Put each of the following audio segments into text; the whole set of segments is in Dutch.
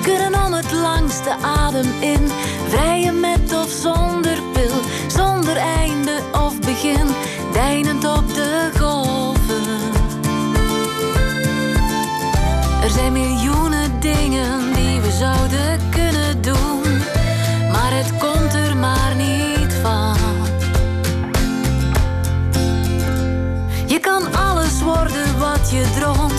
We kunnen om het langste adem in. Vrijen met of zonder pil. Zonder einde of begin. Deinend op de golven. Er zijn miljoenen dingen die we zouden kunnen doen. Maar het komt er maar niet van. Je kan alles worden wat je droomt.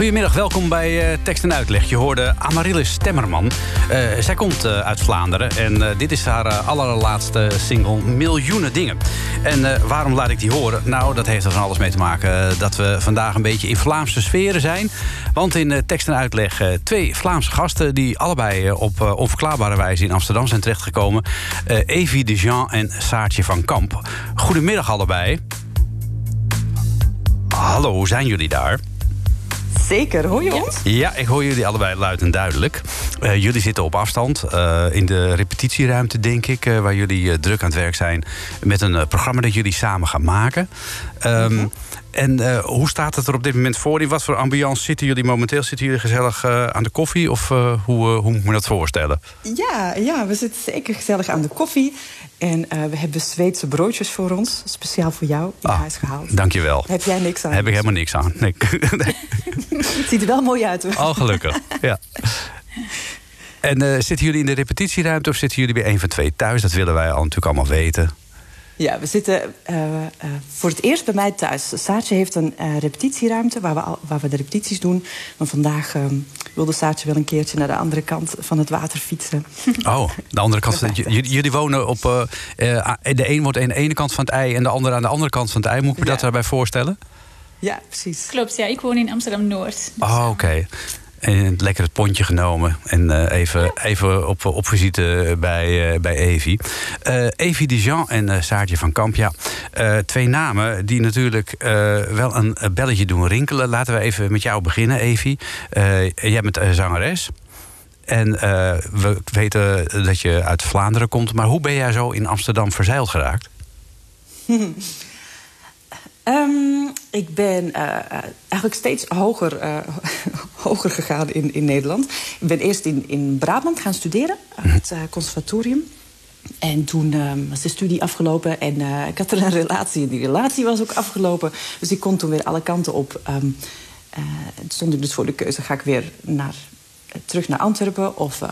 Goedemiddag. Welkom bij eh, Tekst en Uitleg. Je hoorde Amaryllis Stemmerman. Eh, zij komt eh, uit Vlaanderen en dit is haar allerlaatste single Miljoenen Dingen. En waarom laat ik die horen? Nou, dat heeft er van alles mee te maken dat we vandaag een beetje in Vlaamse sferen zijn. Want in Tekst en Uitleg twee Vlaamse gasten... die allebei op onverklaarbare wijze in Amsterdam zijn terechtgekomen. Evie de Jean en Saartje van Kamp. Goedemiddag allebei. Hallo, hoe zijn jullie daar? Zeker, hoor je ons? Ja, ik hoor jullie allebei luid en duidelijk. Eh, jullie zitten op afstand eh, in de repetitieruimte, denk ik... eh, waar jullie druk aan het werk zijn met een programma dat jullie samen gaan maken. Ehm, En eh, hoe staat het er op dit moment voor? In wat voor ambiance zitten jullie momenteel? Zitten jullie gezellig eh, aan de koffie? Of eh, hoe, hoe moet me dat voorstellen? Ja, ja, we zitten zeker gezellig aan de koffie. En we hebben Zweedse broodjes voor ons, speciaal voor jou, in Ah, huis gehaald. Dankjewel. Heb jij niks aan? Heb ik helemaal niks aan. Nee. nee. Het ziet er wel mooi uit hoor. Oh, gelukkig. Ja. En zitten jullie in de repetitieruimte of zitten jullie bij een van twee thuis? Dat willen wij al natuurlijk allemaal weten. Ja, we zitten eh, eh, voor het eerst bij mij thuis. Saartje heeft een eh, repetitieruimte waar we, al, waar we de repetities doen. Maar vandaag eh, wilde Saartje wel een keertje naar de andere kant van het water fietsen. Oh, de andere kant. j- jullie wonen op. eh, eh, de een wordt aan de ene kant van het ei en de andere aan de andere kant van het ei. Moet ik me dat daarbij voorstellen? Ja, precies. Klopt, ja. Ik woon in Amsterdam-Noord. Oh, oké. En lekker het pontje genomen. En eh, even, even op, op visite bij, eh, bij Evi. Eh Evi Dijon en Saartje van Kamp. Ja, twee namen die natuurlijk wel een belletje doen rinkelen. Laten we even met jou beginnen, Evi. Eh, jij bent zangeres. En we weten dat je uit Vlaanderen komt. Maar hoe ben jij zo in Amsterdam verzeild geraakt? Ehm, ik ben eigenlijk steeds hoger, hoger gegaan in, in Nederland. Ik ben eerst in, in Brabant gaan studeren, aan het conservatorium. En toen ehm, was de studie afgelopen en ik had er een relatie. En die relatie was ook afgelopen. Dus ik kon toen weer alle kanten op. Um, stond ik dus voor de keuze, ga ik weer naar, terug naar Antwerpen... of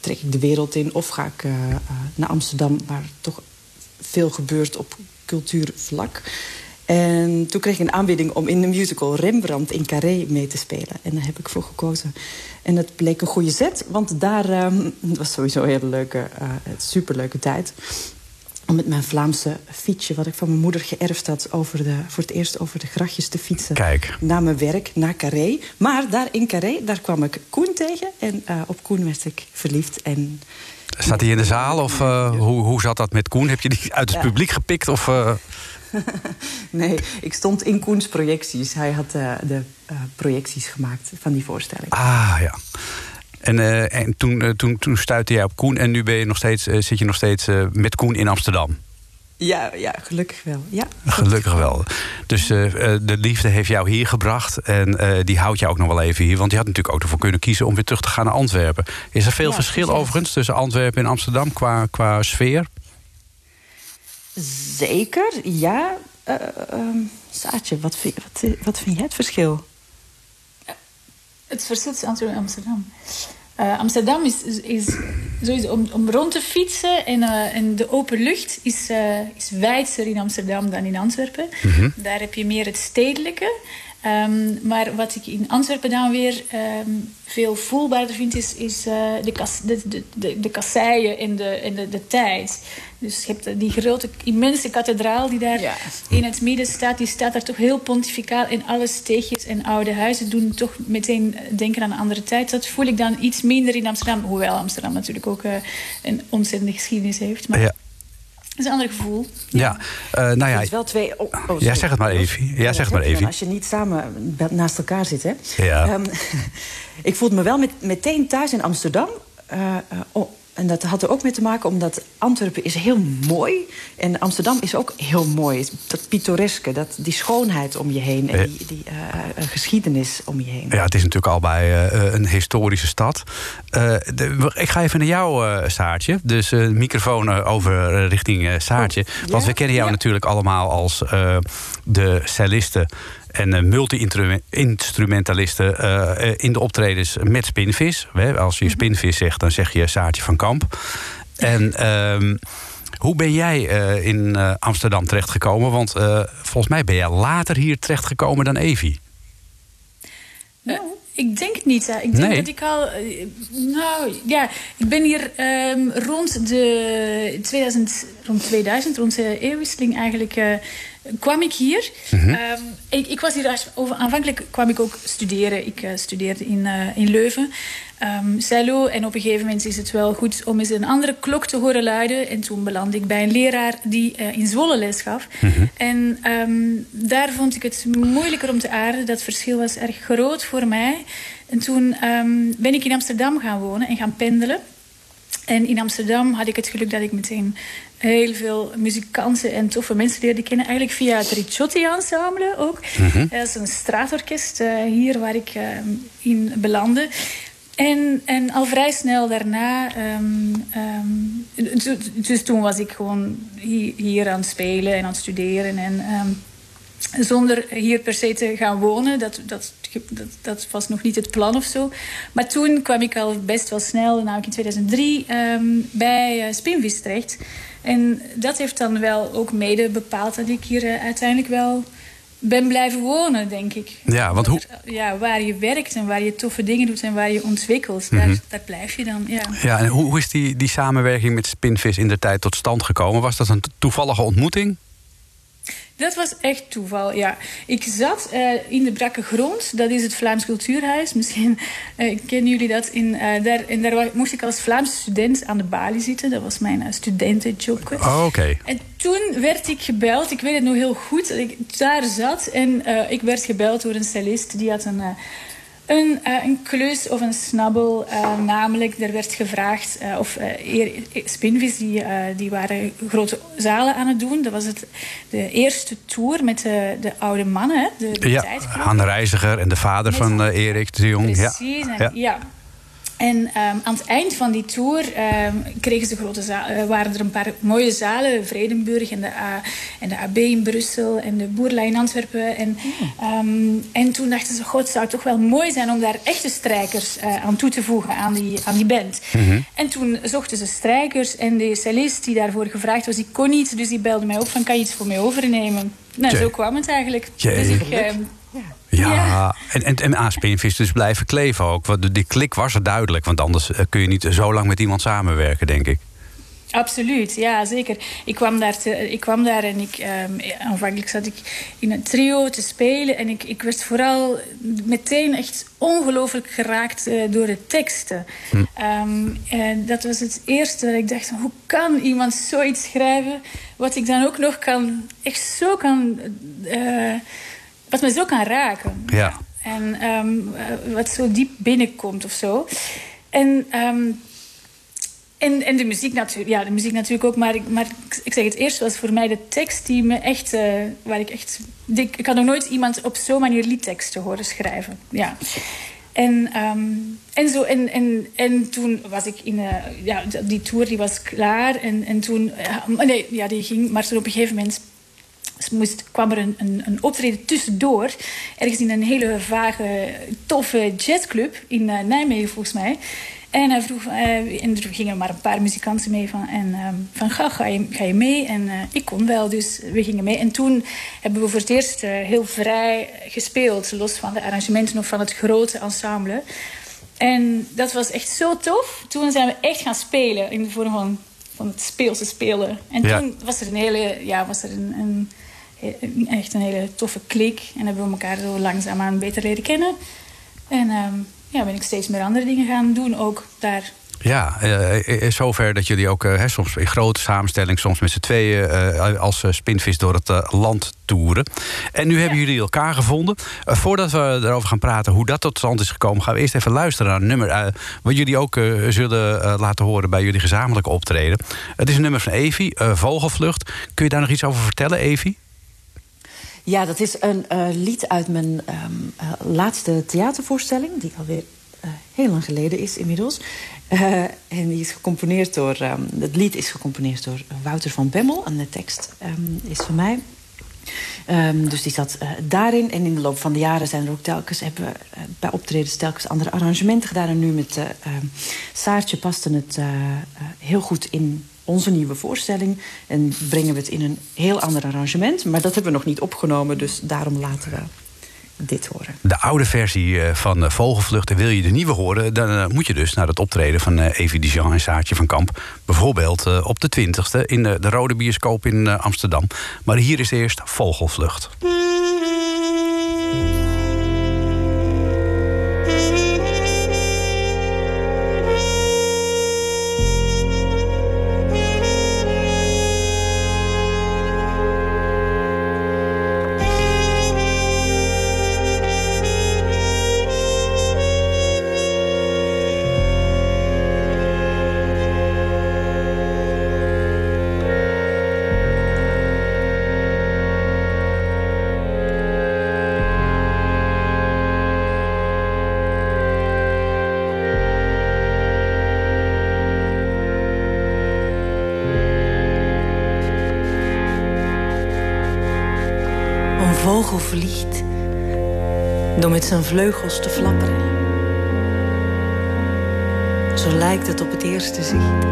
trek ik de wereld in, of ga ik naar Amsterdam... waar toch veel gebeurt op cultuurvlak. En toen kreeg ik een aanbieding om in de musical Rembrandt in Carré mee te spelen. En daar heb ik voor gekozen. En dat bleek een goede zet, want daar um, het was sowieso een hele leuke, uh, superleuke tijd. Om met mijn Vlaamse fietsje, wat ik van mijn moeder geërfd had... Over de, voor het eerst over de grachtjes te fietsen. Kijk. Naar mijn werk, naar Carré. Maar daar in Carré, daar kwam ik Koen tegen. En uh, op Koen werd ik verliefd. En Staat hij in de zaal of uh, hoe, hoe zat dat met Koen? Heb je die uit het ja. publiek gepikt? Of, uh... nee, ik stond in Koens projecties. Hij had uh, de uh, projecties gemaakt van die voorstelling. Ah, ja. En, uh, en toen, toen, toen stuitte jij op Koen en nu ben je nog steeds, zit je nog steeds met Koen in Amsterdam. Ja, ja, gelukkig wel. Ja, gelukkig wel. Dus de liefde heeft jou hier gebracht. En die houdt jou ook nog wel even hier. Want je had natuurlijk ook ervoor kunnen kiezen om weer terug te gaan naar Antwerpen. Is er veel Ja, verschil precies. overigens tussen Antwerpen en Amsterdam qua, qua sfeer? Zeker, ja. Eh, ehm, Saatje, wat vind, wat, wat vind jij het verschil? Het verschil tussen Antwerpen en Amsterdam. Eh, Amsterdam is, is, is sowieso om, om rond te fietsen en, eh, en de open lucht is, eh, is wijdser in Amsterdam dan in Antwerpen. Daar heb je meer het stedelijke. Ehm, maar wat ik in Antwerpen dan weer ehm, veel voelbaarder vind, is, is eh, de, kas, de, de, de, de kasseien en, de, en de, de tijd. Dus je hebt die grote, immense kathedraal die daar Ja. in het midden staat. Die staat daar toch heel pontificaal. En alle steegjes en oude huizen doen toch meteen denken aan een andere tijd. Dat voel ik dan iets minder in Amsterdam. Hoewel Amsterdam natuurlijk ook eh, een ontzettende geschiedenis heeft. Maar Ja. Het is een ander gevoel. Ja, eh, nou ja, Het is wel twee... Oh, oh. Ja, zeg het maar, Evie. Ja, zeg het maar, Evie. Als je niet samen naast elkaar zit, hè? Ja. Ehm, ik voelde me wel met, meteen thuis in Amsterdam. Eh, eh, oh, en dat had er ook mee te maken omdat Antwerpen is heel mooi. En Amsterdam is ook heel mooi. Dat pittoreske, dat, die schoonheid om je heen. En die, die eh, eh, geschiedenis om je heen. Ja, het is natuurlijk al bij eh, een historische stad. Eh, de- ik ga even naar jou, eh, Saartje. Dus eh, microfoon eh, over eh, richting eh, Saartje. Oh, Want we kennen jou Ja. natuurlijk allemaal als eh, de celliste en eh, multi-instrumentaliste eh, eh, in de optredens met Spinvis. Als je Spinvis zegt, dan zeg je Saartje van Kamp. En ehm, hoe ben jij eh, in eh, Amsterdam terechtgekomen? Want eh, volgens mij ben jij later hier terechtgekomen dan Evie. Eh, ik denk het niet. hè. Ik denk Nee. dat ik al... nou, ja. Ik ben hier ehm, rond de 2000, rond 2000, rond de eeuwwisseling eigenlijk... kwam ik hier. Mhm. Ehm, ik, ik was hier... als- over- Aanvankelijk kwam ik ook studeren. Ik eh, studeerde in, eh, in Leuven. ehm cello. En op een gegeven moment is het wel goed om eens een andere klok te horen luiden. En toen belandde ik bij een leraar die eh, in Zwolle les gaf. En ehm, daar vond ik het moeilijker om te aarden. Dat verschil was erg groot voor mij. En toen ben ik in Amsterdam gaan wonen en gaan pendelen. En in Amsterdam had ik het geluk dat ik meteen heel veel muzikanten en toffe mensen leerde kennen. Eigenlijk via het Ricciotti Ensemble ook. Dat is een straatorkest eh, hier waar ik eh, in belandde. En, en al vrij snel daarna, ehm, ehm, tu- dus toen was ik gewoon hier, hier aan het spelen en aan het studeren. En ehm, zonder hier per se te gaan wonen. Dat, dat, dat, dat was nog niet het plan of zo. Maar toen kwam ik al best wel snel, namelijk in 2003, ehm, bij Spinvis terecht. En dat heeft dan wel ook mede bepaald dat ik hier eh, uiteindelijk wel ben blijven wonen, denk ik. Ja, want hoe- Omdat, Ja, waar je werkt en waar je toffe dingen doet en waar je ontwikkelt, daar, daar blijf je dan. Ja. Ja, en hoe, hoe is die, die samenwerking met Spinvis in de tijd tot stand gekomen? Was dat een to- toevallige ontmoeting? Dat was echt toeval, ja. Ik zat eh, in de Brakke Grond, dat is het Vlaams Cultuurhuis. Misschien eh, kennen jullie dat. In, eh, daar, en daar moest ik als Vlaamse student aan de balie zitten. Dat was mijn studentenjob. Oh, oké. En toen werd ik gebeld, ik weet het nog heel goed, dat ik daar zat. En ik werd gebeld door een cellist. Die had een, Een, uh, een klus of een snabbel. Uh, namelijk, er werd gevraagd... Uh, of Spinvis, die, die waren grote zalen aan het doen. Dat was het, de eerste tour met de, de oude mannen. De, de ja, Han Reiziger en de vader met van Erik de Jong. Precies, ja. En, ja. En um, aan het eind van die tour um, kregen ze grote uh, waren er een paar mooie zalen. Vredenburg en de, A, en de AB in Brussel en de Boerlei in Antwerpen. En, um, en toen dachten ze, god, het zou toch wel mooi zijn... om daar echte strijkers uh, aan toe te voegen aan die, aan die band. Mm -hmm. En toen zochten ze strijkers en de cellist die daarvoor gevraagd was... die kon niet, dus die belde mij op van, kan je iets voor mij overnemen? Nou, zo kwam het eigenlijk. Dus ik, ja, ja. en, en, en aan Spinvis dus blijven kleven ook. Want die klik was er duidelijk. Want anders eh, kun je niet zo lang met iemand samenwerken, denk ik. Absoluut, ja, zeker. Ik kwam daar, te, ik kwam daar en ik, um, aanvankelijk zat ik in een trio te spelen. En ik, ik werd vooral meteen echt ongelooflijk geraakt uh, door de teksten. Hm. Um, en dat was het eerste dat ik dacht, hoe kan iemand zoiets schrijven... wat ik dan ook nog kan, echt zo kan... Uh, wat me zo kan raken. Ja. En um, wat zo diep binnenkomt of zo. En, um, en, en de muziek natuurlijk, ja, de muziek natuurlijk ook. Maar, ik, maar ik zeg het eerst was voor mij de tekst die me echt, uh, waar ik echt, ik, ik had nog nooit iemand op zo'n manier liedteksten horen schrijven. Ja. En, um, en, zo, en, en, en toen was ik in... Uh, ja, die tour die was klaar. En, en toen... Uh, nee, ja, die ging... Maar toen op een gegeven moment dus moest, kwam er een, een, een, optreden tussendoor. Ergens in een hele vage, toffe jazzclub in uh, Nijmegen, volgens mij. En hij vroeg, uh, en er gingen maar een paar muzikanten mee van, en, uh, van ga, ga, je, ga je mee? En uh, ik kon wel, dus we gingen mee. En toen hebben we voor het eerst heel vrij gespeeld, los van de arrangementen of van het grote ensemble. En dat was echt zo tof. Toen zijn we echt gaan spelen in de vorm van, van het speelse spelen. En ja. toen was er een hele, ja, was er een, een echt een hele toffe klik. En hebben we elkaar zo langzaamaan beter leren kennen. En um, ja, ben ik steeds meer andere dingen gaan doen ook daar. Ja, uh, zover dat jullie ook uh, soms in grote samenstelling... soms met z'n tweeën uh, als spinvis door het land toeren. En nu hebben jullie elkaar gevonden. voordat we erover gaan praten hoe dat tot stand is gekomen... gaan we eerst even luisteren naar een nummer... wat jullie ook zullen laten horen bij jullie gezamenlijke optreden. Het is een nummer van Evi, Vogelvlucht. Kun je daar nog iets over vertellen, Evi? Ja, dat is een uh, lied uit mijn um, uh, laatste theatervoorstelling... die alweer uh, heel lang geleden is inmiddels. en die is gecomponeerd door... Um, het lied is gecomponeerd door Wouter van Bemmel... en de tekst um, is van mij. Dus die zat daarin. En in de loop van de jaren zijn er ook telkens... hebben we bij optredens telkens andere arrangementen gedaan. En nu met uh, Saartje paste het heel goed in onze nieuwe voorstelling. En brengen we het in een heel ander arrangement. Maar dat hebben we nog niet opgenomen, dus daarom laten we dit horen. De oude versie eh, van eh, Vogelvlucht. En wil je de nieuwe horen, dan eh, moet je dus naar het optreden van Evie Dijon en Saartje van Kamp. Bijvoorbeeld op de 20e in de Rode Bioscoop in Amsterdam. Maar hier is eerst Vogelvlucht. vogel door met zijn vleugels te flapperen. Zo lijkt het op het eerste zicht.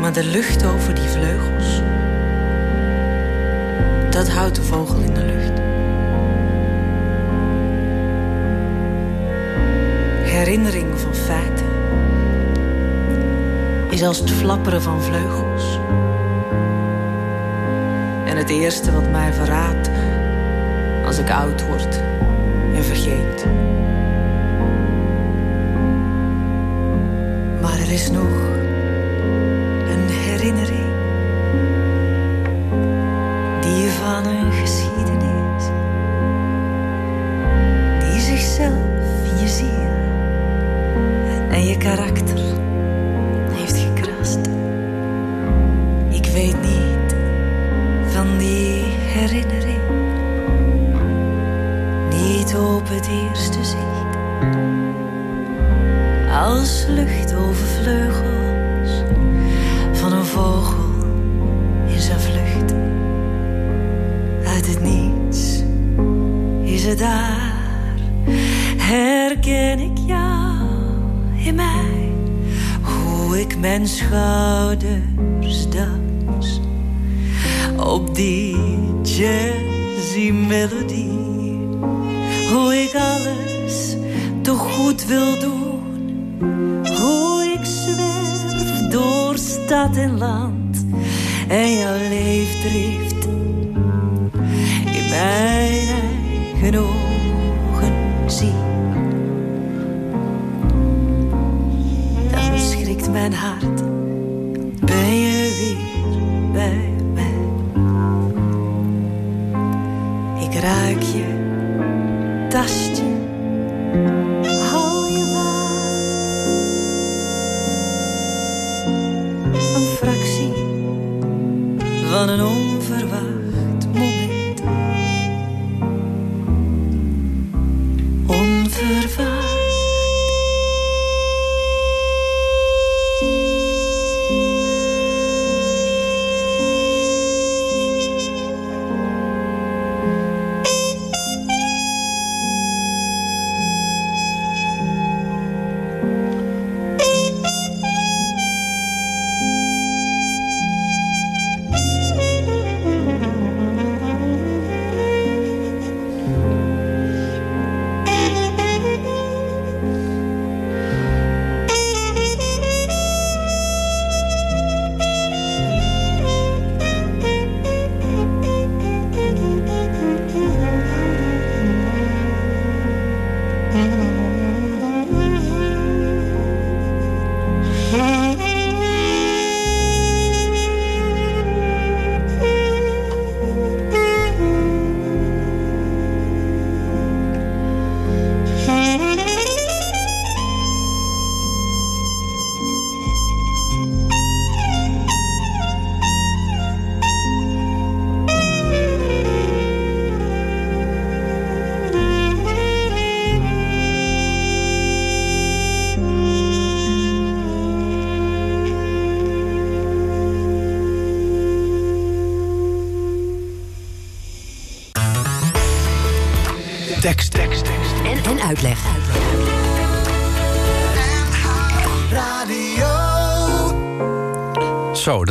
Maar de lucht over die vleugels, dat houdt de vogel in de lucht. Herinnering van feiten is als het flapperen van vleugels. En het eerste wat mij verraadt als ik oud word en vergeet. Maar er is nog een herinnering die van een geschiedenis Als lucht over vleugels van een vogel in zijn vlucht. Uit het niets is het daar. Herken ik jou in mij? Hoe ik mijn schouders dans op die jazzy melodie. Hoe ik alles toch goed wil doen. Stad en land. En jouw leefdrift in mijn eigen ogen zie. Dan schrikt mijn hart.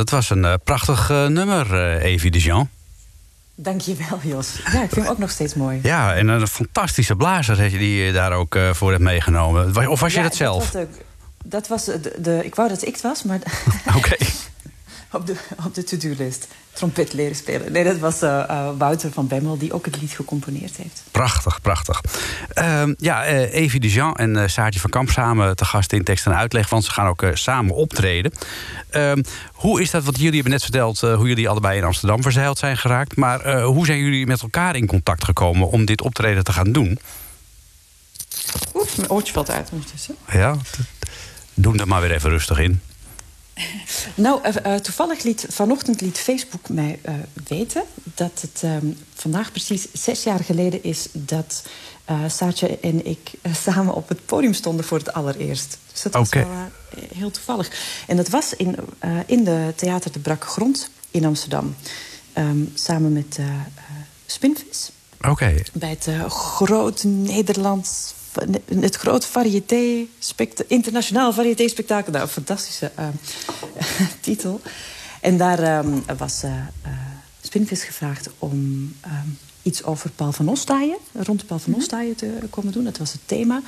Dat was een eh, prachtig eh, nummer, eh Evie de Jean. Dankjewel, Jos. Ja, ik vind hem ook nog steeds mooi. Ja, en een fantastische blazer heb je die je daar ook voor hebt meegenomen. Of was je dat zelf? was de, dat was de, de- ik wou dat ik het was, maar Oké. op de, op de to-do-list. Trompet leren spelen. Nee, dat was Wouter van Bemmel, die ook het lied gecomponeerd heeft. Prachtig, prachtig. Ehm, ja, eh Evie de Jean en eh Saartje van Kamp samen te gast in tekst en uitleg. Want ze gaan ook eh, samen optreden. Ehm, hoe is dat? Want jullie hebben net verteld hoe jullie allebei in Amsterdam verzeild zijn geraakt. Maar hoe zijn jullie met elkaar in contact gekomen om dit optreden te gaan doen? Oeps, mijn oortje valt uit ondertussen. Ja, doe er maar weer even rustig in. Nou, eh, eh, toevallig liet vanochtend liet Facebook mij eh, weten dat het ehm, vandaag precies zes jaar geleden is dat eh Saatje en ik samen op het podium stonden voor het allereerst. Dus dat was wel heel toevallig. En dat was in, in de Theater de Brakke Grond in Amsterdam. Ehm, samen met Spinvis. Oké. Bij het groot Nederlands... Het grote variété, internationaal variété-spektakel. Nou, een fantastische eh, titel. En daar ehm, was eh eh, Spinvis gevraagd om ehm, iets over Paul van Ostaaien... rond Paul van Ostaaien te komen doen. Dat was het thema.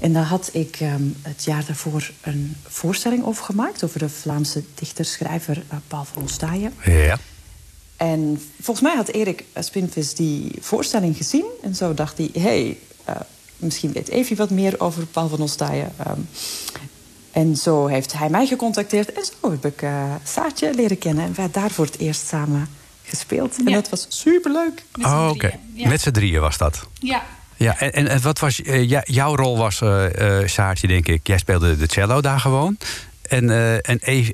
En daar had ik ehm, het jaar daarvoor een voorstelling over gemaakt... over de Vlaamse dichter-schrijver Paul van Ostaaien. Ja. En volgens mij had Erik Spinvis die voorstelling gezien. En zo dacht hij, hé, hey, eh, misschien weet Evie wat meer over Paul van Ostaaien. Ehm, en zo heeft hij mij gecontacteerd. En zo heb ik eh Saatje leren kennen. En wij daar voor het eerst samen gespeeld. En Ja. dat was superleuk. Oh, Oké, drieën. Ja. met z'n drieën was dat. Ja. Ja, en, en, wat was eh, jouw rol was, eh eh Saartje, denk ik. Jij speelde de cello daar gewoon. En, uh, en,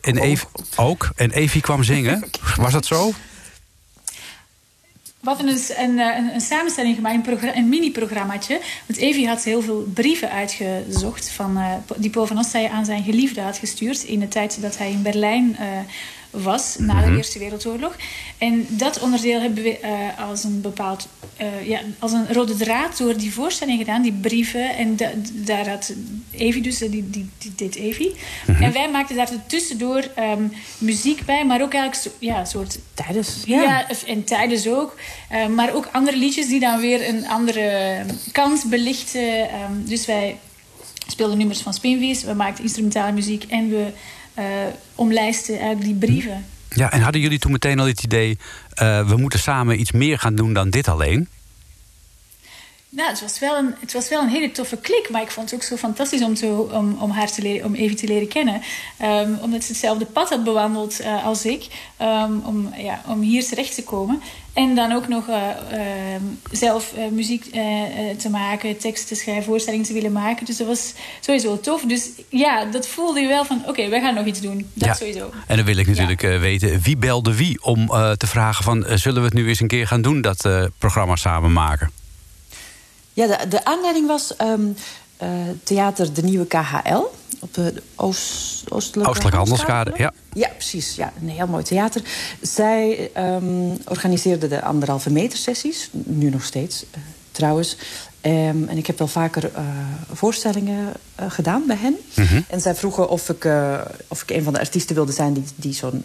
en Evie ook. En Evie kwam zingen. Was dat zo? We hadden dus een, een, een samenstelling gemaakt, een, een mini-programmaatje. Want Evie had heel veel brieven uitgezocht... Van, uh, die Paul van aan zijn geliefde had gestuurd... in de tijd dat hij in Berlijn uh, was na de mhm. Eerste Wereldoorlog. En dat onderdeel hebben we uh, als een bepaald, uh, ja, als een rode draad door die voorstelling gedaan, die brieven. En da daar had Evie dus, die, die, die deed Evie. Mm -hmm. En wij maakten daar tussendoor um, muziek bij, maar ook eigenlijk ja, een soort... Tijdens. Ja, ja en tijdens ook. Uh, maar ook andere liedjes die dan weer een andere kant belichten. Um, dus wij speelden nummers van Spinvis, we maakten instrumentale muziek en we uh, omlijsten eigenlijk die brieven. Ja, en hadden jullie toen meteen al het idee... Uh, we moeten samen iets meer gaan doen dan dit alleen? Nou, het was, wel een, het was wel een hele toffe klik. Maar ik vond het ook zo fantastisch om, te, om, om haar te leren, om Evie te leren kennen. Um, omdat ze hetzelfde pad had bewandeld uh, als ik. Um, om, ja, om hier terecht te komen. En dan ook nog uh, uh, zelf muziek te maken, teksten te schrijven, voorstellingen te willen maken. Dus dat was sowieso tof. Dus ja, dat voelde je wel van, oké, okay, wij gaan nog iets doen. Dat ja. sowieso. En dan wil ik natuurlijk ja. weten, wie belde wie om te vragen van... zullen we het nu eens een keer gaan doen, dat programma samen maken? Ja, de, de aanleiding was um, uh, theater De Nieuwe KHL op de Oost, Oostelijke, Oostelijke Handelskade. Ja. ja, precies. Ja, een heel mooi theater. Zij um, organiseerde de anderhalve meter sessies, nu nog steeds uh, trouwens. Um, en ik heb wel vaker uh, voorstellingen uh, gedaan bij hen. Mm -hmm. En zij vroegen of ik, uh, of ik een van de artiesten wilde zijn die, die zo'n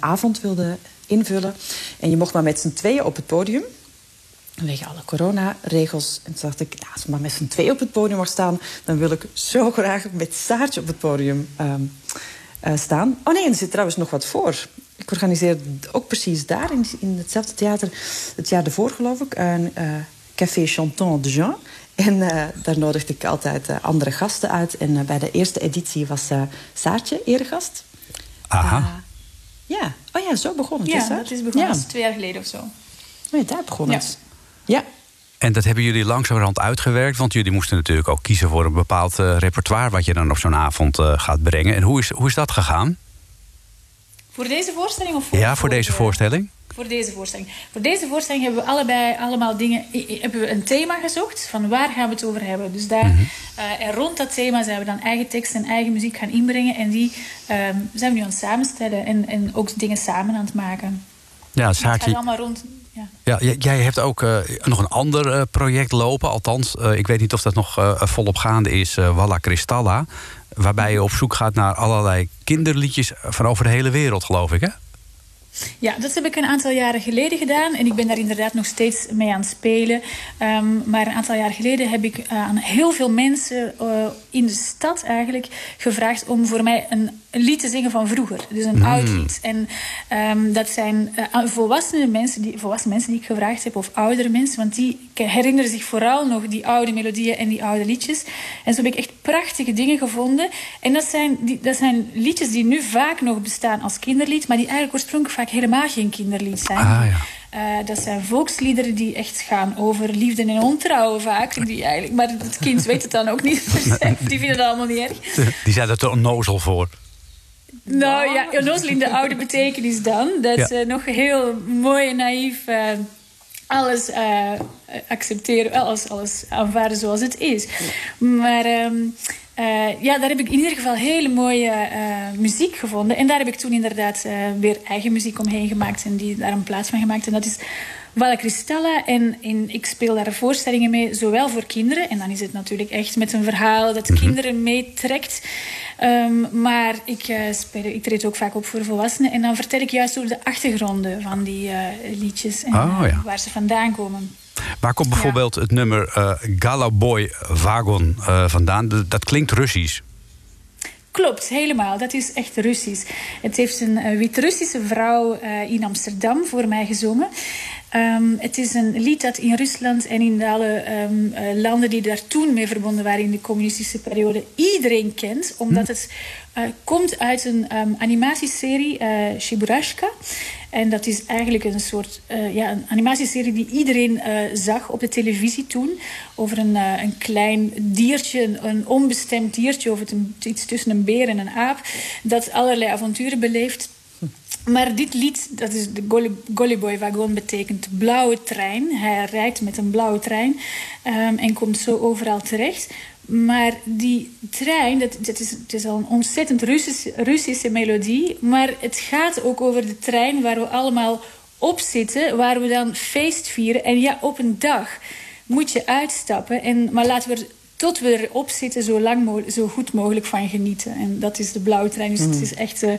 avond wilde invullen. En je mocht maar met z'n tweeën op het podium vanwege alle coronaregels. En toen dacht ik, ja, als ik maar met z'n twee op het podium mag staan... dan wil ik zo graag met Saartje op het podium um, uh, staan. Oh nee, er zit trouwens nog wat voor. Ik organiseerde ook precies daar, in, in hetzelfde theater... het jaar ervoor, geloof ik, een uh, Café Chanton de Jean... En uh, daar nodigde ik altijd uh, andere gasten uit. En uh, bij de eerste editie was Saartje eregast. Aha. ja. Oh ja, zo begon het. Ja, is dat is begonnen. Ja. Twee jaar geleden of zo. Ja, daar begon het. Ja. En dat hebben jullie langzamerhand uitgewerkt, want jullie moesten natuurlijk ook kiezen voor een bepaald uh, repertoire wat je dan op zo'n avond uh, gaat brengen. En hoe is, hoe is dat gegaan? Voor deze voorstelling? Of voor, ja, voor, voor deze de, voorstelling. Voor deze voorstelling. Voor deze voorstelling hebben we allebei allemaal dingen. Hebben we een thema gezocht van waar gaan we het over hebben. Dus daar, mm -hmm. uh, en rond dat thema zijn we dan eigen tekst en eigen muziek gaan inbrengen. En die um, zijn we nu aan het samenstellen en, en ook dingen samen aan het maken. Ja, Saartje. Het gaat allemaal rond ja. ja, jij hebt ook uh, nog een ander uh, project lopen. Althans, uh, ik weet niet of dat nog volop gaande is. Walla Cristalla. Waarbij je op zoek gaat naar allerlei kinderliedjes van over de hele wereld, geloof ik, hè? Ja, dat heb ik een aantal jaren geleden gedaan. En ik ben daar inderdaad nog steeds mee aan het spelen. Um, maar een aantal jaar geleden heb ik aan heel veel mensen uh, in de stad eigenlijk gevraagd om voor mij een, een lied te zingen van vroeger. Dus een mm. oud lied. En um, dat zijn uh, volwassene mensen, die, volwassen mensen die ik gevraagd heb, of oudere mensen. Want die herinneren zich vooral nog die oude melodieën en die oude liedjes. En zo heb ik echt prachtige dingen gevonden. En dat zijn, die, dat zijn liedjes die nu vaak nog bestaan als kinderlied, maar die eigenlijk oorspronkelijk vaak helemaal geen kinderlied zijn. Ah, ja. Uh, dat zijn volksliederen die echt gaan over liefde en ontrouwen vaak. Die eigenlijk, maar het kind weet het dan ook niet. die vinden het allemaal niet erg. Die zijn er te onnozel voor. Nou ja, in de oude betekenis dan. Dat ja. ze nog heel mooi en naïef... Uh, alles uh, accepteren, alles, alles aanvaarden zoals het is. Maar... Um, uh, ja, daar heb ik in ieder geval hele mooie uh, muziek gevonden. En daar heb ik toen inderdaad uh, weer eigen muziek omheen gemaakt. En die daar een plaats van gemaakt. En dat is Valle Cristalla. En in, ik speel daar voorstellingen mee, zowel voor kinderen. En dan is het natuurlijk echt met een verhaal dat Mhm. kinderen meetrekt. Um, maar ik, speel, ik treed ook vaak op voor volwassenen. En dan vertel ik juist over de achtergronden van die liedjes. En Oh, ja. waar ze vandaan komen. Waar komt bijvoorbeeld het nummer uh, Galaboy Vagon uh, vandaan? Dat klinkt Russisch. Klopt, helemaal. Dat is echt Russisch. Het heeft een uh, Wit-Russische vrouw uh, in Amsterdam voor mij gezongen. Ehm, het is een lied dat in Rusland en in alle ehm, eh, landen die daar toen mee verbonden waren in de communistische periode iedereen kent, omdat hm. het uh, komt uit een um, animatieserie, uh, Shiburashka. En dat is eigenlijk een soort uh, ja, een animatieserie die iedereen zag op de televisie toen. Over een, een klein diertje, een, een, onbestemd diertje, of het een, iets tussen een beer en een aap, dat allerlei avonturen beleeft. Maar dit lied, dat is de Gollyboy Wagon, betekent blauwe trein. Hij rijdt met een blauwe trein um, en komt zo overal terecht. Maar die trein, dat, dat is, het is al een ontzettend Russische, Russische melodie. Maar het gaat ook over de trein waar we allemaal op zitten. Waar we dan feest vieren. En ja, op een dag moet je uitstappen. En, maar laten we tot we erop zitten zo, lang zo goed mogelijk van genieten. En dat is de blauwe trein. Dus het mm. is echt uh,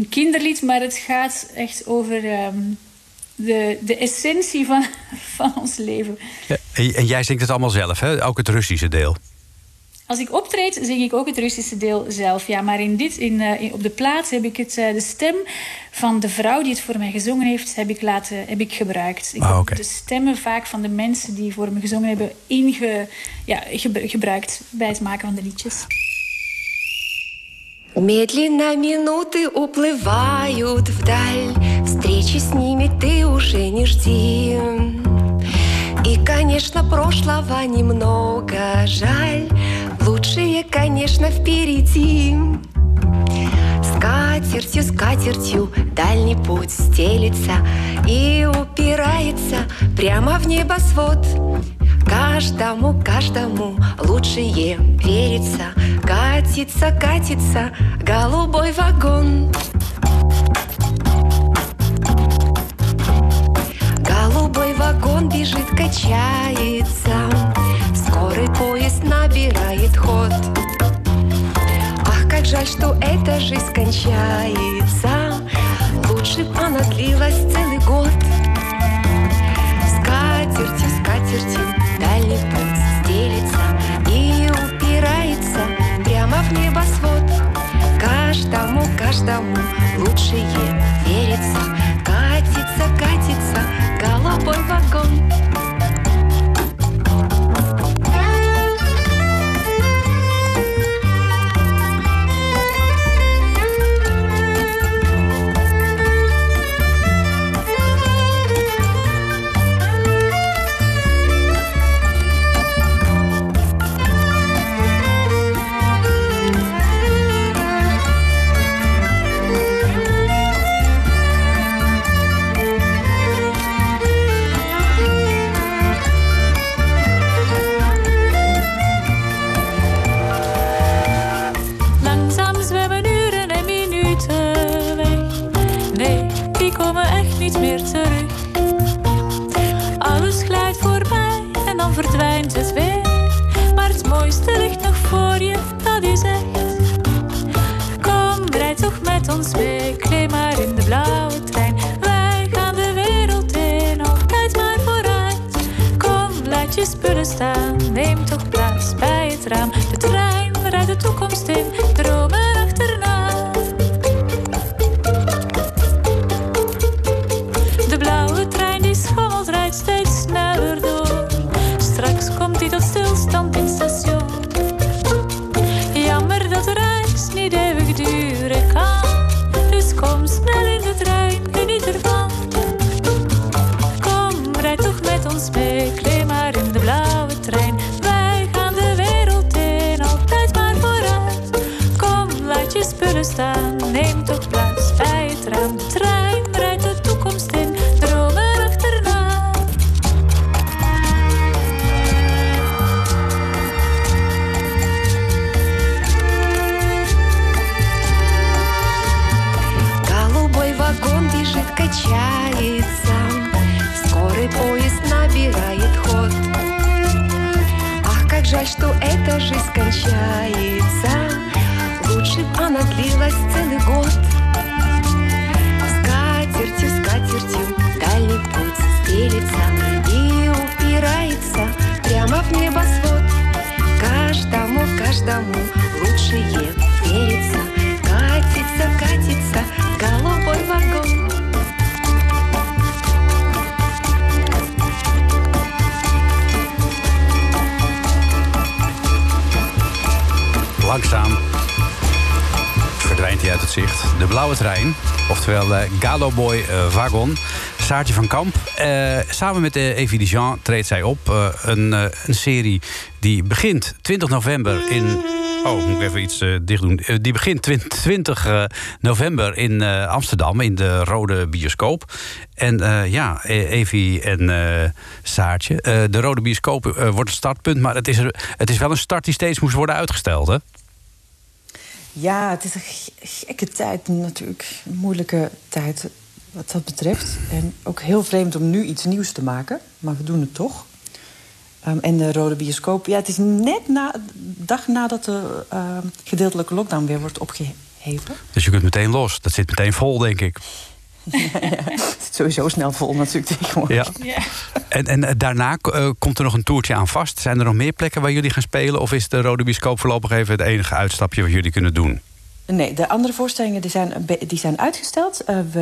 een kinderlied. Maar het gaat echt over... Um, de, de essentie van, van ons leven. Ja, en jij zingt het allemaal zelf, hè? ook het Russische deel? Als ik optreed, zing ik ook het Russische deel zelf. Ja, maar in dit, in, uh, in, op de plaats heb ik het, uh, de stem van de vrouw die het voor mij gezongen heeft, heb ik, laten, heb ik gebruikt. Ik ah, heb de stemmen vaak van de mensen die voor me gezongen hebben inge, ja, gebruikt bij het maken van de liedjes. Медленно минуты уплывают вдаль. Встречи с ними ты уже не жди. И, конечно, прошлого немного. Жаль Лучшее, конечно, впереди. Скатертью, скатертью дальний путь стелится И упирается прямо в небосвод Каждому, каждому лучшее верится. Катится, катится голубой вагон. Голубой вагон бежит, качается. Скорый поезд набирает ход. Ах, как жаль, что эта жизнь кончается. Лучше б она длилась целый год. Скатертью, скатертью дальний путь стелится И упирается прямо в небосвод. Каждому, каждому лучшее верится. Катится, катится голубой вагон uh, Galo Boy uh, Wagon. Saartje van Kamp. Uh, samen met uh, Evie Dijon treedt zij op. Uh, een, een serie die begint 20 november in... Oh, moet ik even iets dicht doen. die begint 20 november in Amsterdam, in de Rode Bioscoop. En ja, Evie en Saartje. de Rode Bioscoop wordt het startpunt, maar het is, het is wel een start die steeds moest worden uitgesteld, hè? Ja, het is een gekke tijd natuurlijk. Een moeilijke tijd wat dat betreft. En ook heel vreemd om nu iets nieuws te maken. Maar we doen het toch. Um, en de Rode Bioscoop. Ja, het is net na dag nadat de uh, gedeeltelijke lockdown weer wordt opgeheven. Dus je kunt meteen los. Dat zit meteen vol, denk ik. Het sowieso snel vol natuurlijk tegenwoordig. Ja. ja. En, en daarna uh, komt er nog een toertje aan vast. Zijn er nog meer plekken waar jullie gaan spelen? Of is de Rode Bioscoop voorlopig even het enige uitstapje wat jullie kunnen doen? Nee, de andere voorstellingen die zijn, die zijn uitgesteld. Uh, we,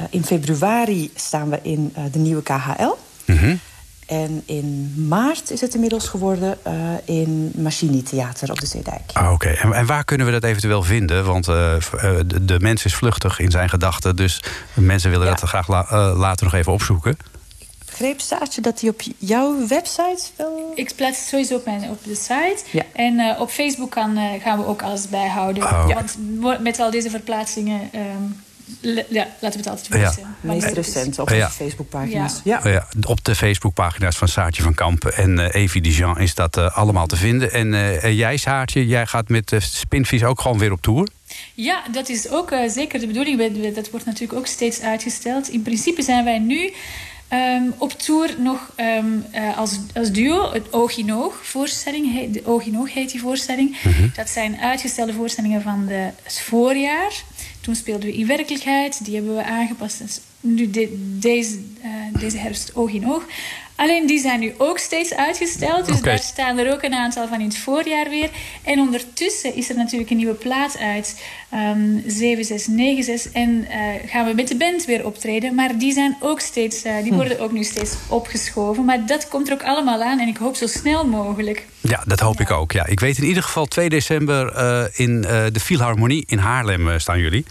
uh, in februari staan we in uh, de nieuwe KHL. Mm -hmm. En in maart is het inmiddels geworden in Machini Theater op de Zeedijk. Ah, Oké, okay. en, en, waar kunnen we dat eventueel vinden? Want de, de, mens is vluchtig in zijn gedachten. Dus mensen willen ja. dat graag la, later nog even opzoeken begreep, Saartje, dat hij op jouw website wel... Ik plaats het sowieso op, mijn, op de site. Ja. En uh, op Facebook kan, uh, gaan we ook alles bijhouden. Oh. Ja. Want met al deze verplaatsingen... Um, ja, laten we het altijd weten. Ja. Meest recent op de Facebookpagina's. Ja. Ja. ja. op de Facebookpagina's van Saartje van Kampen en uh, Evie Dijon is dat uh, allemaal te vinden. En uh, jij, Saartje, jij gaat met Spinvis ook gewoon weer op tour? Ja, dat is ook zeker de bedoeling. Dat wordt natuurlijk ook steeds uitgesteld. In principe zijn wij nu Um, op tour nog um, uh, als, als duo, het Oog in Oog voorstelling. He, de Oog in Oog heet die voorstelling. Mm -hmm. Dat zijn uitgestelde voorstellingen van de, het voorjaar. Toen speelden we in werkelijkheid. Die hebben we aangepast. Dus nu de, deze, uh, deze herfst Oog in Oog. Alleen die zijn nu ook steeds uitgesteld. Dus okay. daar staan er ook een aantal van in het voorjaar weer. En ondertussen is er natuurlijk een nieuwe plaat uit. Um, 7696. En uh, gaan we met de band weer optreden. Maar die, zijn ook steeds, uh, die worden ook nu steeds opgeschoven. Maar dat komt er ook allemaal aan. En ik hoop zo snel mogelijk. Ja, dat hoop ja. ik ook. Ja. Ik weet in ieder geval 2 december uh, in de Philharmonie in Haarlem staan jullie.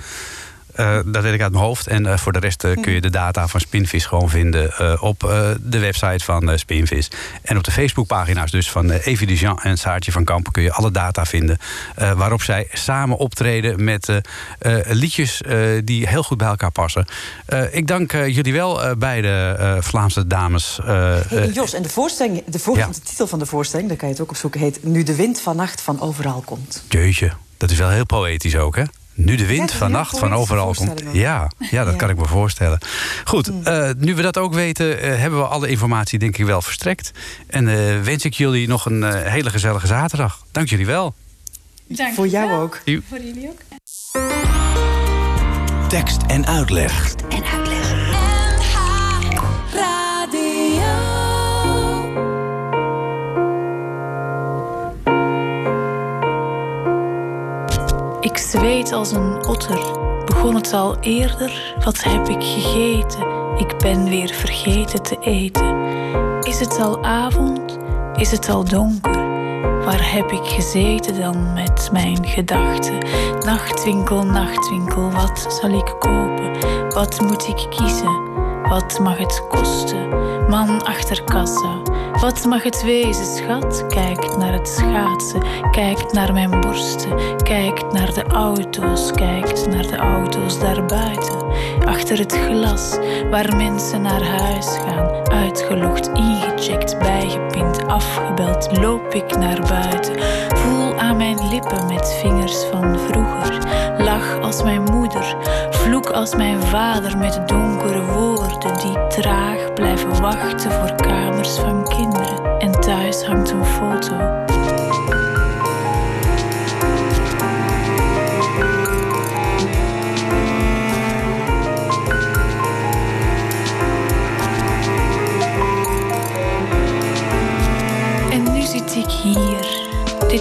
Uh, dat weet ik uit mijn hoofd. En uh, voor de rest uh, kun je de data van Spinvis gewoon vinden op de website van Spinvis. En op de Facebookpagina's dus van Evie Dijan en Saartje van Kampen kun je alle data vinden. waarop zij samen optreden met liedjes die heel goed bij elkaar passen. ik dank jullie wel, beide Vlaamse dames. Hey, Jos, en de, voorstelling, de, voor, ja. de titel van de voorstelling, daar kan je het ook opzoeken, heet Nu de wind vannacht van overal komt. Jeetje, dat is wel heel poëtisch ook, hè? Nu de wind vannacht van overal komt. Ja, ja, dat ja. kan ik me voorstellen. Goed, uh, nu we dat ook weten, uh, hebben we alle informatie denk ik wel verstrekt. En uh, wens ik jullie nog een hele gezellige zaterdag. Dank jullie wel. Dank Voor jou ook. Voor jullie ook. Tekst en uitleg. Tekst en uitleg. Zweet als een otter. Begon het al eerder? Wat heb ik gegeten? Ik ben weer vergeten te eten. Is het al avond? Is het al donker? Waar heb ik gezeten dan met mijn gedachten? Nachtwinkel, nachtwinkel, wat zal ik kopen? Wat moet ik kiezen? Wat mag het kosten? Man achter kassa. Wat mag het wezen, schat? Kijkt naar het schaatsen, kijkt naar mijn borsten, kijkt naar de auto's, kijkt naar de auto's daarbuiten. Achter het glas, waar mensen naar huis gaan, uitgelogd, ingecheckt, bijgepind, afgebeld, loop ik naar buiten. Voel aan mijn lippen met vingers van vroeger, lach als mijn moeder, vloek als mijn vader met donkere woorden die traag blijven wachten voor kamers van kinderen. En thuis hangt een foto.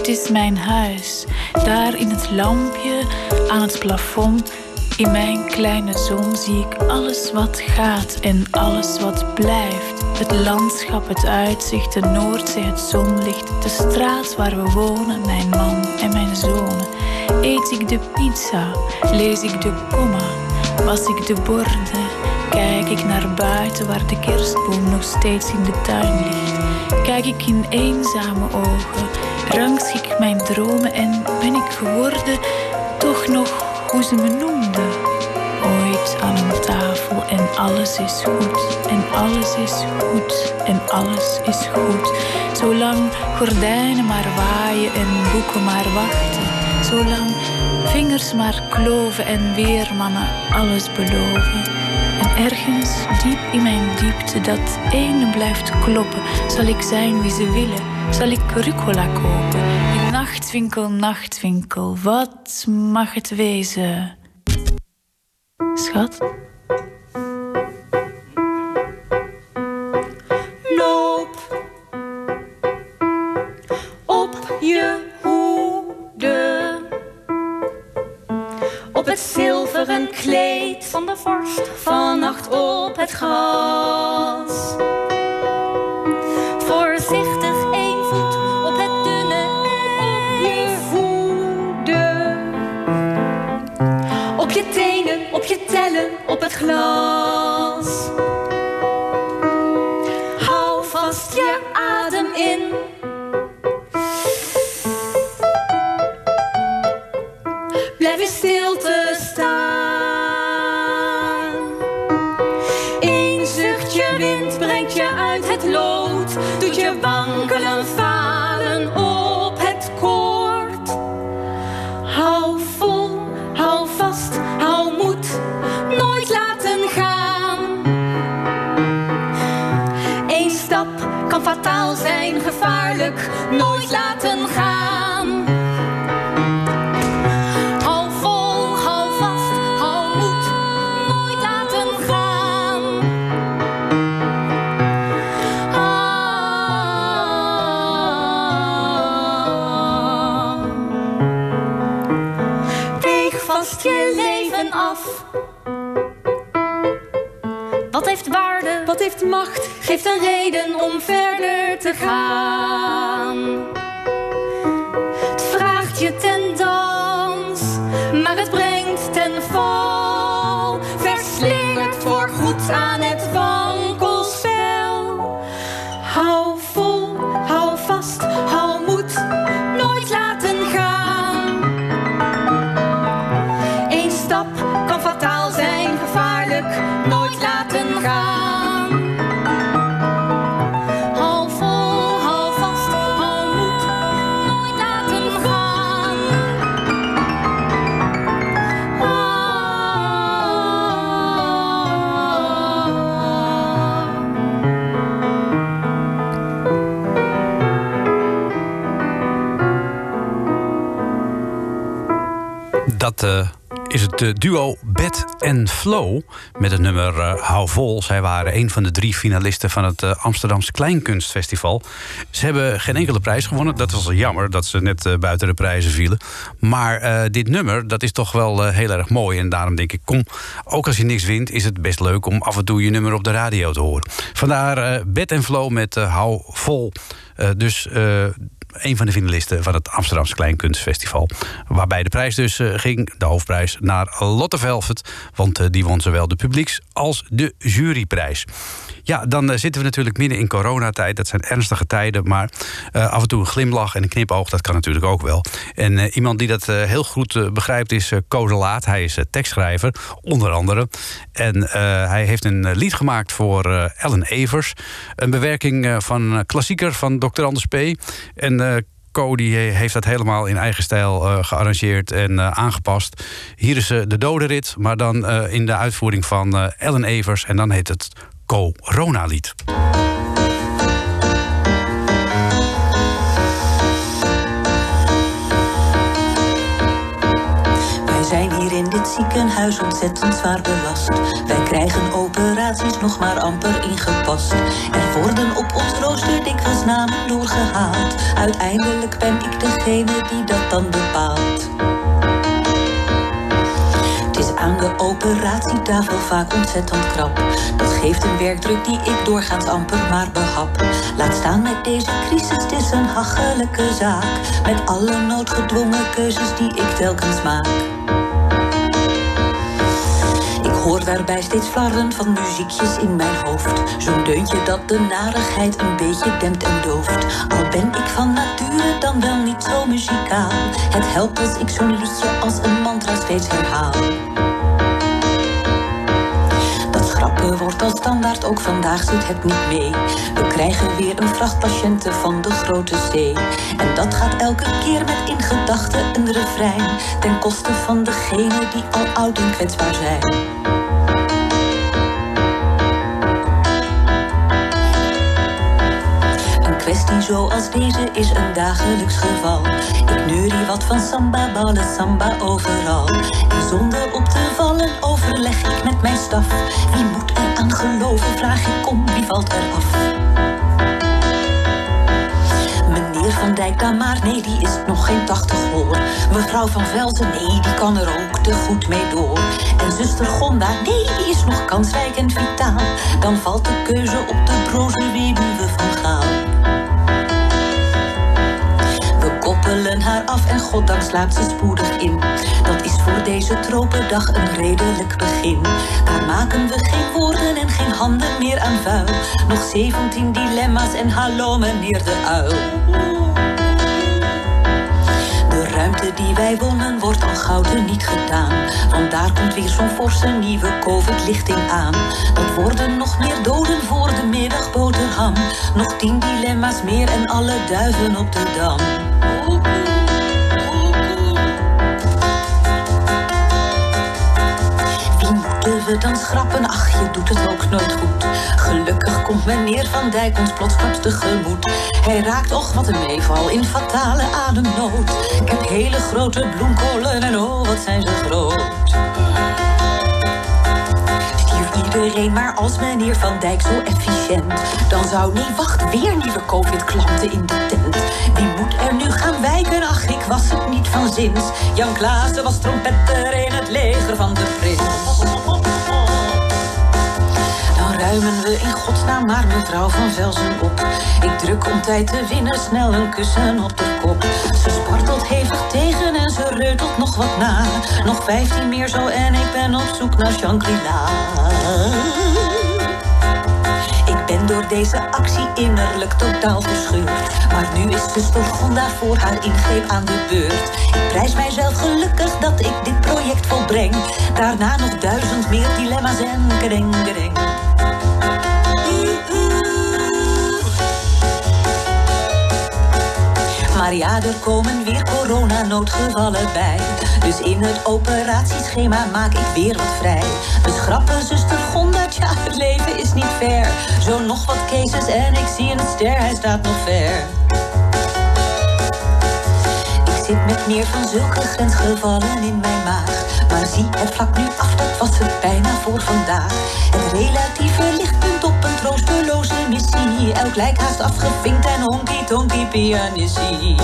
Dit is mijn huis. Daar in het lampje aan het plafond in mijn kleine zon zie ik alles wat gaat en alles wat blijft. Het landschap, het uitzicht, de Noordzee, het zonlicht, de straat waar we wonen, mijn man en mijn zonen. Eet ik de pizza, lees ik de komma, was ik de borden, kijk ik naar buiten waar de kerstboom nog steeds in de tuin ligt. Kijk ik in eenzame ogen, rangschik mijn dromen en ben ik geworden toch nog hoe ze me noemde. Ooit aan tafel en alles is goed, en alles is goed, en alles is goed. Zolang gordijnen maar waaien en boeken maar wachten. Zolang vingers maar kloven en weermannen alles beloven. En ergens diep in mijn diepte dat ene blijft kloppen. Zal ik zijn wie ze willen? Zal ik rucola kopen? In nachtwinkel, nachtwinkel, wat mag het wezen? Schat? Loop op je hoede. Op het zilveren kleed van de vorst. Vannacht op het gras. Voor goed aan het eh, duo Bed en Flow met het nummer eh, Hou Vol. Zij waren een van de drie finalisten van het eh, Amsterdamse Kleinkunstfestival. Ze hebben geen enkele prijs gewonnen. Dat was jammer dat ze net buiten de prijzen vielen. Maar dit nummer, dat is toch wel heel erg mooi. En daarom denk ik, kom, ook als je niks wint... is het best leuk om af en toe je nummer op de radio te horen. Vandaar Bed en Flow met Hou Vol. Dus... een van de finalisten van het Amsterdamse Kleinkunstfestival. Waarbij de prijs dus eh, ging, de hoofdprijs, naar Lotte Velvet. Want eh, die won zowel de publieks- als de juryprijs. Ja, dan eh, zitten we natuurlijk midden in coronatijd. Dat zijn ernstige tijden, maar eh, af en toe een glimlach en een knipoog... dat kan natuurlijk ook wel. En eh, iemand die dat heel goed begrijpt is Code Laat. Hij is tekstschrijver, onder andere. En hij heeft een lied gemaakt voor Ellen Evers. Een bewerking van klassieker van Dr. Anders P. En Co die heeft dat helemaal in eigen stijl gearrangeerd en aangepast. Hier is de dodenrit, maar dan in de uitvoering van Ellen Evers. En dan heet het Corona-lied. Wij zijn hier in dit ziekenhuis ontzettend zwaar belast. Wij krijgen operaties nog maar amper ingepast. Er worden op ons rooster dikwijls namen doorgehaald. Uiteindelijk ben ik degene die dat dan bepaalt. Aan de operatietafel vaak ontzettend krap. Dat geeft een werkdruk die ik doorgaans amper maar behap. Laat staan met deze crisis, het is een hachelijke zaak. Met alle noodgedwongen keuzes die ik telkens maak. Ik hoor daarbij steeds flarren van muziekjes in mijn hoofd. Zo'n deuntje dat de narigheid een beetje dempt en dooft. Al ben ik van nature dan wel niet zo muzikaal. Het helpt als ik zo'n liedje als een mantra steeds herhaal. Dat schrappen wordt al standaard, ook vandaag zit het niet mee. We krijgen weer een vracht patiënten van de grote zee. En dat gaat elke keer met in gedachten een refrein. Ten koste van degenen die al oud en kwetsbaar zijn. Kwestie zoals deze is een dagelijks geval. Ik neurie wat van samba, ballen, samba overal. En zonder op te vallen overleg ik met mijn staf. Wie moet er aan geloven, vraag ik om, wie valt er af? Meneer Van Dijk dan maar, nee, die is nog geen tachtig hoor. Mevrouw Van Velzen, nee, die kan er ook te goed mee door. En zuster Gonda, nee, die is nog kansrijk en vitaal. Dan valt de keuze op de broze weduwe van Gaal. Af en goddank slaapt ze spoedig in. Dat is voor deze tropendag een redelijk begin. Daar maken we geen woorden en geen handen meer aan vuil. Nog 17 dilemma's en hallo meneer de uil. De ruimte die wij wonnen wordt al goud niet gedaan. Want daar komt weer zo'n forse nieuwe COVID-lichting aan. Dat worden nog meer doden voor de middagboterham. Nog tien dilemma's meer en alle duiven op de dam. Dan schrappen? Ach, je doet het ook nooit goed. Gelukkig komt meneer Van Dijk ons plotsklaps tegemoet. Hij raakt, och wat een meeval, in fatale ademnood. Ik heb hele grote bloemkolen en oh, wat zijn ze groot. Stierf iedereen maar als meneer Van Dijk zo efficiënt. Dan zou niet wacht weer nieuwe covid-klanten in de tent. Wie moet er nu gaan wijken? Ach, ik was het niet van zins. Jan Klaassen was trompetter in het leger van de prins. Ruimen we in godsnaam maar mevrouw van Velzen op. Ik druk om tijd te winnen snel een kussen op de kop. Ze spartelt hevig tegen en ze reutelt nog wat na. Nog vijftien meer zo en ik ben op zoek naar Shangri-La. Ik ben door deze actie innerlijk totaal verscheurd. Maar nu is zuster Gonda voor haar ingreep aan de beurt. Ik prijs mijzelf gelukkig dat ik dit project volbreng. Daarna nog duizend meer dilemma's en kedeng, kedeng. Maar ja, er komen weer coronanoodgevallen bij. Dus in het operatieschema maak ik weer wat vrij. We schrappen zuster Gonda, tja, het leven is niet fair. Zo nog wat cases en ik zie een ster, hij staat nog ver. Ik zit met meer van zulke grensgevallen in mijn maag. Maar zie, het vlak nu af, dat was het bijna voor vandaag. Het relatieve lichtpunt op een troosteloze Elk lijk haast afgevinkt en honky-tonky pianissie.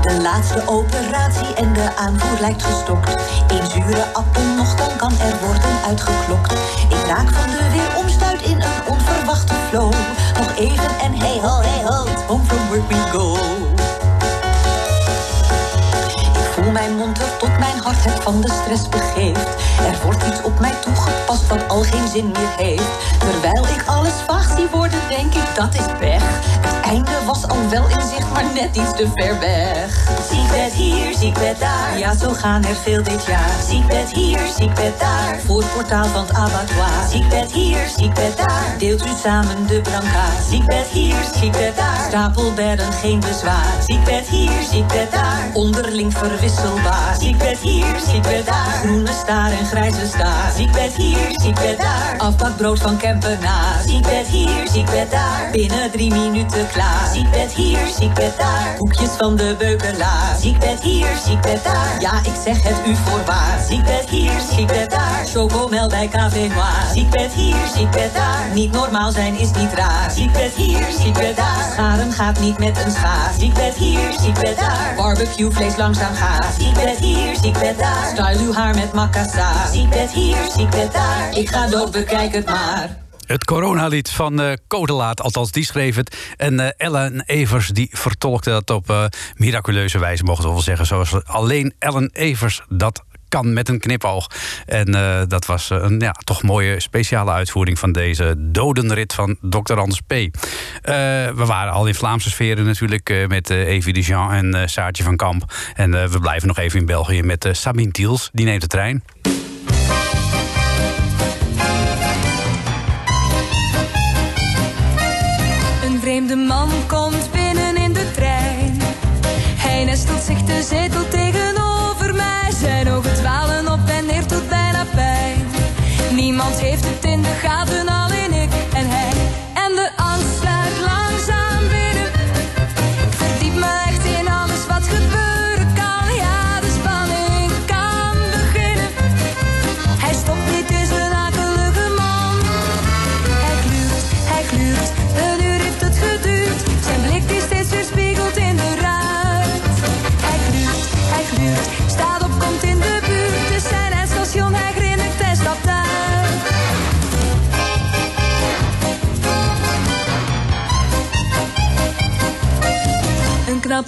De laatste operatie en de aanvoer lijkt gestokt. Eén zure appel nog, dan kan er worden uitgeklokt. Ik raak van de weer omstuit in een onverwachte flow. Nog even en hey ho, hey ho, home from work we go. Ik voel mijn mond er het van de stress begeeft. Er wordt iets op mij toegepast wat al geen zin meer heeft. Terwijl ik alles vaag zie worden, denk ik dat is pech. Het einde was al wel in zicht, maar net iets te ver weg. Ziekbed hier, ziekbed daar. Ja, zo gaan er veel dit jaar. Ziekbed hier, ziekbed daar. Voor het portaal van het abattoir. Ziekbed hier, ziekbed daar. Deelt u samen de brancard. Ziekbed hier, ziekbed daar. Stapelbedden, geen bezwaar. Ziekbed hier, ziekbed daar. Onderling verwisselbaar. Ziekbed hier, ziekbed daar. Groene staar en grijze staar. Ziekbed hier, ziekbed daar. Afbakbrood van Kempenaar. Ziekbed hier, ziekbed daar. Binnen drie minuten klaar. Sinterklaas. Ziekbed hier, ziekbed daar. Koekjes van de beukelaar. Ziekbed hier, ziekbed daar. Ja, ik zeg het u voorwaar. Ziekbed hier, ziekbed daar. Chocomel bij Café Noir. Ziekbed hier, ziekbed daar. Niet normaal zijn is niet raar. Ziekbed hier, ziekbed daar. Scharen gaat niet met een schaar. Ziekbed hier, ziekbed daar. Barbecue vlees langzaam gaat. Ziekbed hier, ziekbed daar. Style uw haar met makassar. Ziekbed hier, ziekbed daar. Ik ga dood, bekijk het maar. Het coronalied van uh, Codelaat, althans die schreef het. En uh, Ellen Evers die vertolkte dat op uh, miraculeuze wijze, mogen we wel zeggen. Zoals alleen Ellen Evers dat kan met een knipoog. En uh, dat was een ja, toch mooie speciale uitvoering van deze dodenrit van Dr. Anders P. Uh, we waren al in Vlaamse sferen natuurlijk uh, met Evie Dejean en Saartje van Kamp. En we blijven nog even in België met Sabine Tiels. Die neemt de trein. Een vreemde man komt binnen in de trein. Hij nestelt zich de zetel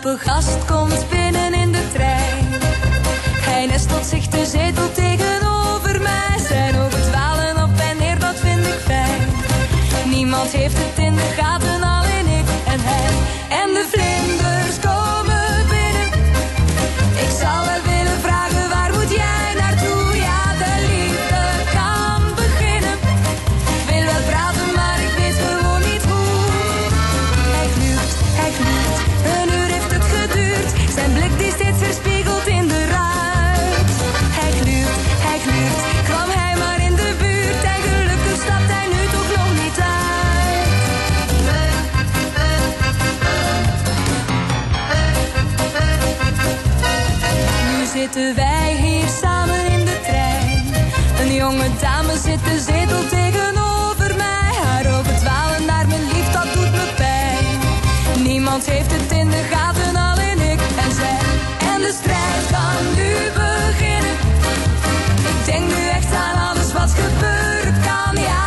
knappe gast komt zetel tegenover mij. Haar ogen dwalen naar mijn lief, dat doet me pijn. Niemand heeft het in de gaten, alleen ik en zij. En de strijd kan nu beginnen. Ik denk nu echt aan alles wat gebeuren kan. Ja,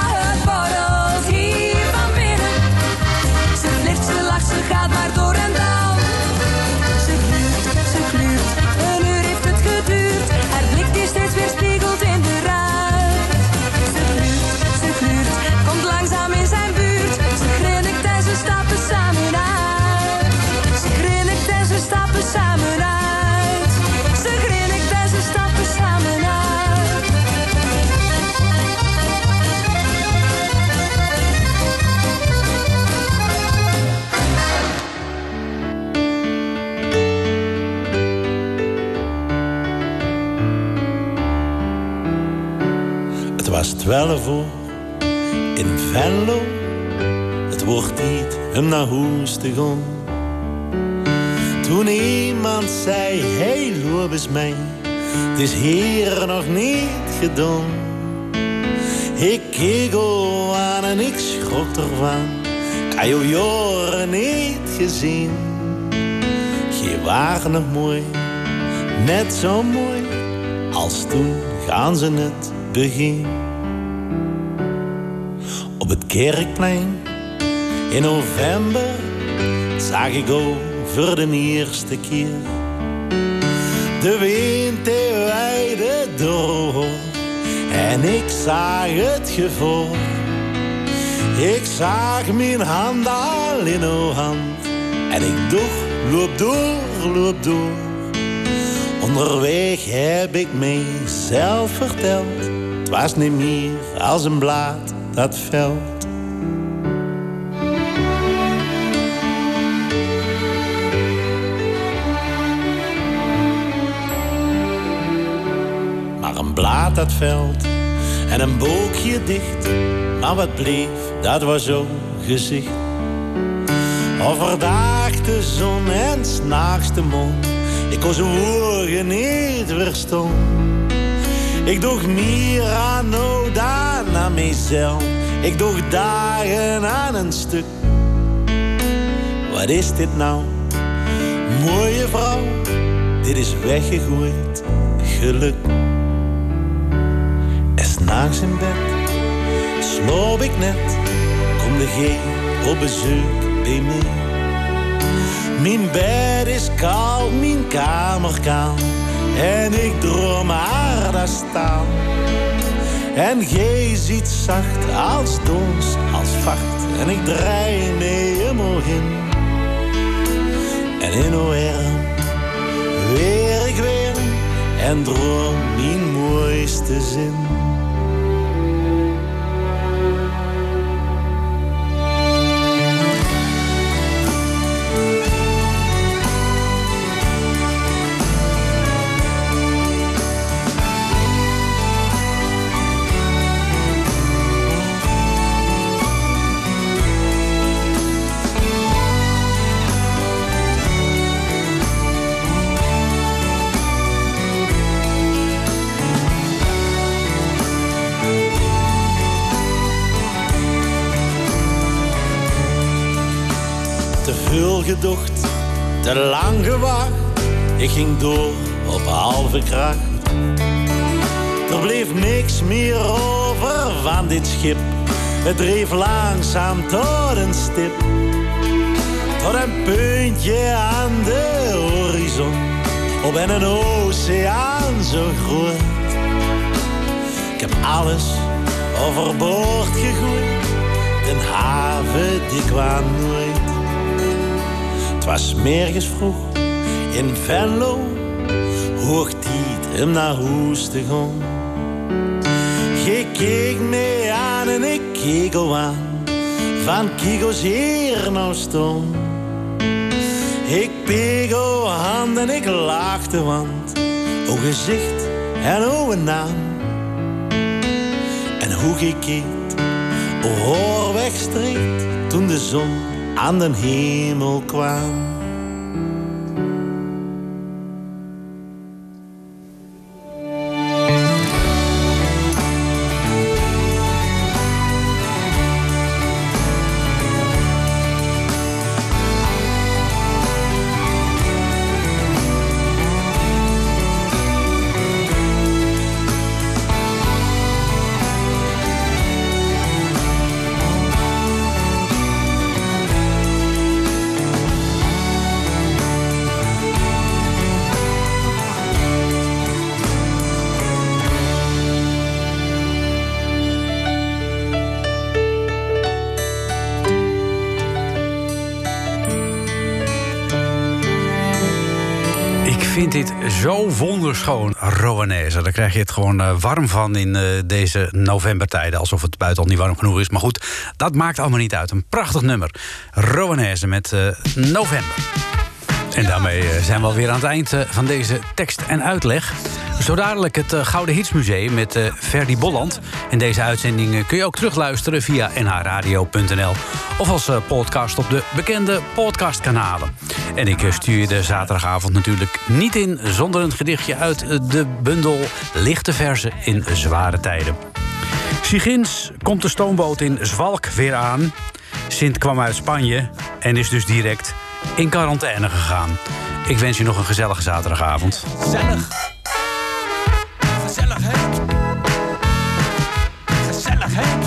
in Venlo. Het wordt tijd om naar huis te gaan. Toen iemand zei, hey, loop mee. Het is hier nog niet gedaan. Ik keek aan en ik schrok ervan. Jou jaren niet gezien. Je waren nog mooi, net zo mooi als toen gaan ze net begin. Kerkplein in november zag ik over de eerste keer de wind die weide door en ik zag het gevoel. Ik zag mijn hand al in uw hand en ik dacht, loop door, loop door. Onderweg heb ik mezelf verteld. Het was niet meer als een blaad dat veld. Blaad dat veld en een boekje dicht. Maar wat bleef, dat was zo'n gezicht. Overdag de zon en s'nachts de mond. Ik kon zijn woorden niet verstaan. Ik doe meer aan dan aan mezelf. Ik doe dagen aan een stuk. Wat is dit nou? Mooie vrouw, dit is weggegooid geluk. S'nachts in bed sloop ik net, kom de geen op bezoek bij mij. Mijn bed is koud, mijn kamer kaal. En ik droom haar daar staan. En gij ziet zacht als dons, als vacht. En ik draai mee helemaal in. En in arm weer ik weer. En droom mijn mooiste zin. Te lang gewacht. Ik ging door op halve kracht. Er bleef niks meer over van dit schip. Het dreef langzaam tot een stip. Tot een puntje aan de horizon. Op en een oceaan zo groot. Ik heb alles overboord gegooid. Den haven die kwam nooit was mergens vroeg in Venlo, hoog tijd hem naar huis te gaan. Je keek me aan en ik keek al aan, van Kigo's hier nou stond. Ik pegel hand en ik lachte, want o gezicht en o een naam. En hoe gekeken, o hoor wegstreekt toen de zon aan den hemel kwam. Wonderschoon, Roanese. Daar krijg je het gewoon uh, warm van in uh, deze novembertijden. Alsof het buiten al niet warm genoeg is. Maar goed, dat maakt allemaal niet uit. Een prachtig nummer. Roanese met uh, November. En daarmee zijn we alweer aan het eind van deze tekst en uitleg. Zo dadelijk het Gouden Hitsmuseum met Ferdy Bolland. En deze uitzending kun je ook terugluisteren via nhradio.nl... of als podcast op de bekende podcastkanalen. En ik stuur je de zaterdagavond natuurlijk niet in... zonder een gedichtje uit de bundel Lichte Verzen in Zware Tijden. Sigins komt de stoomboot in Zwalk weer aan. Sint kwam uit Spanje en is dus direct in quarantaine gegaan. Ik wens je nog een gezellige zaterdagavond. Gezellig. Gezellig, hè? Gezellig, hè?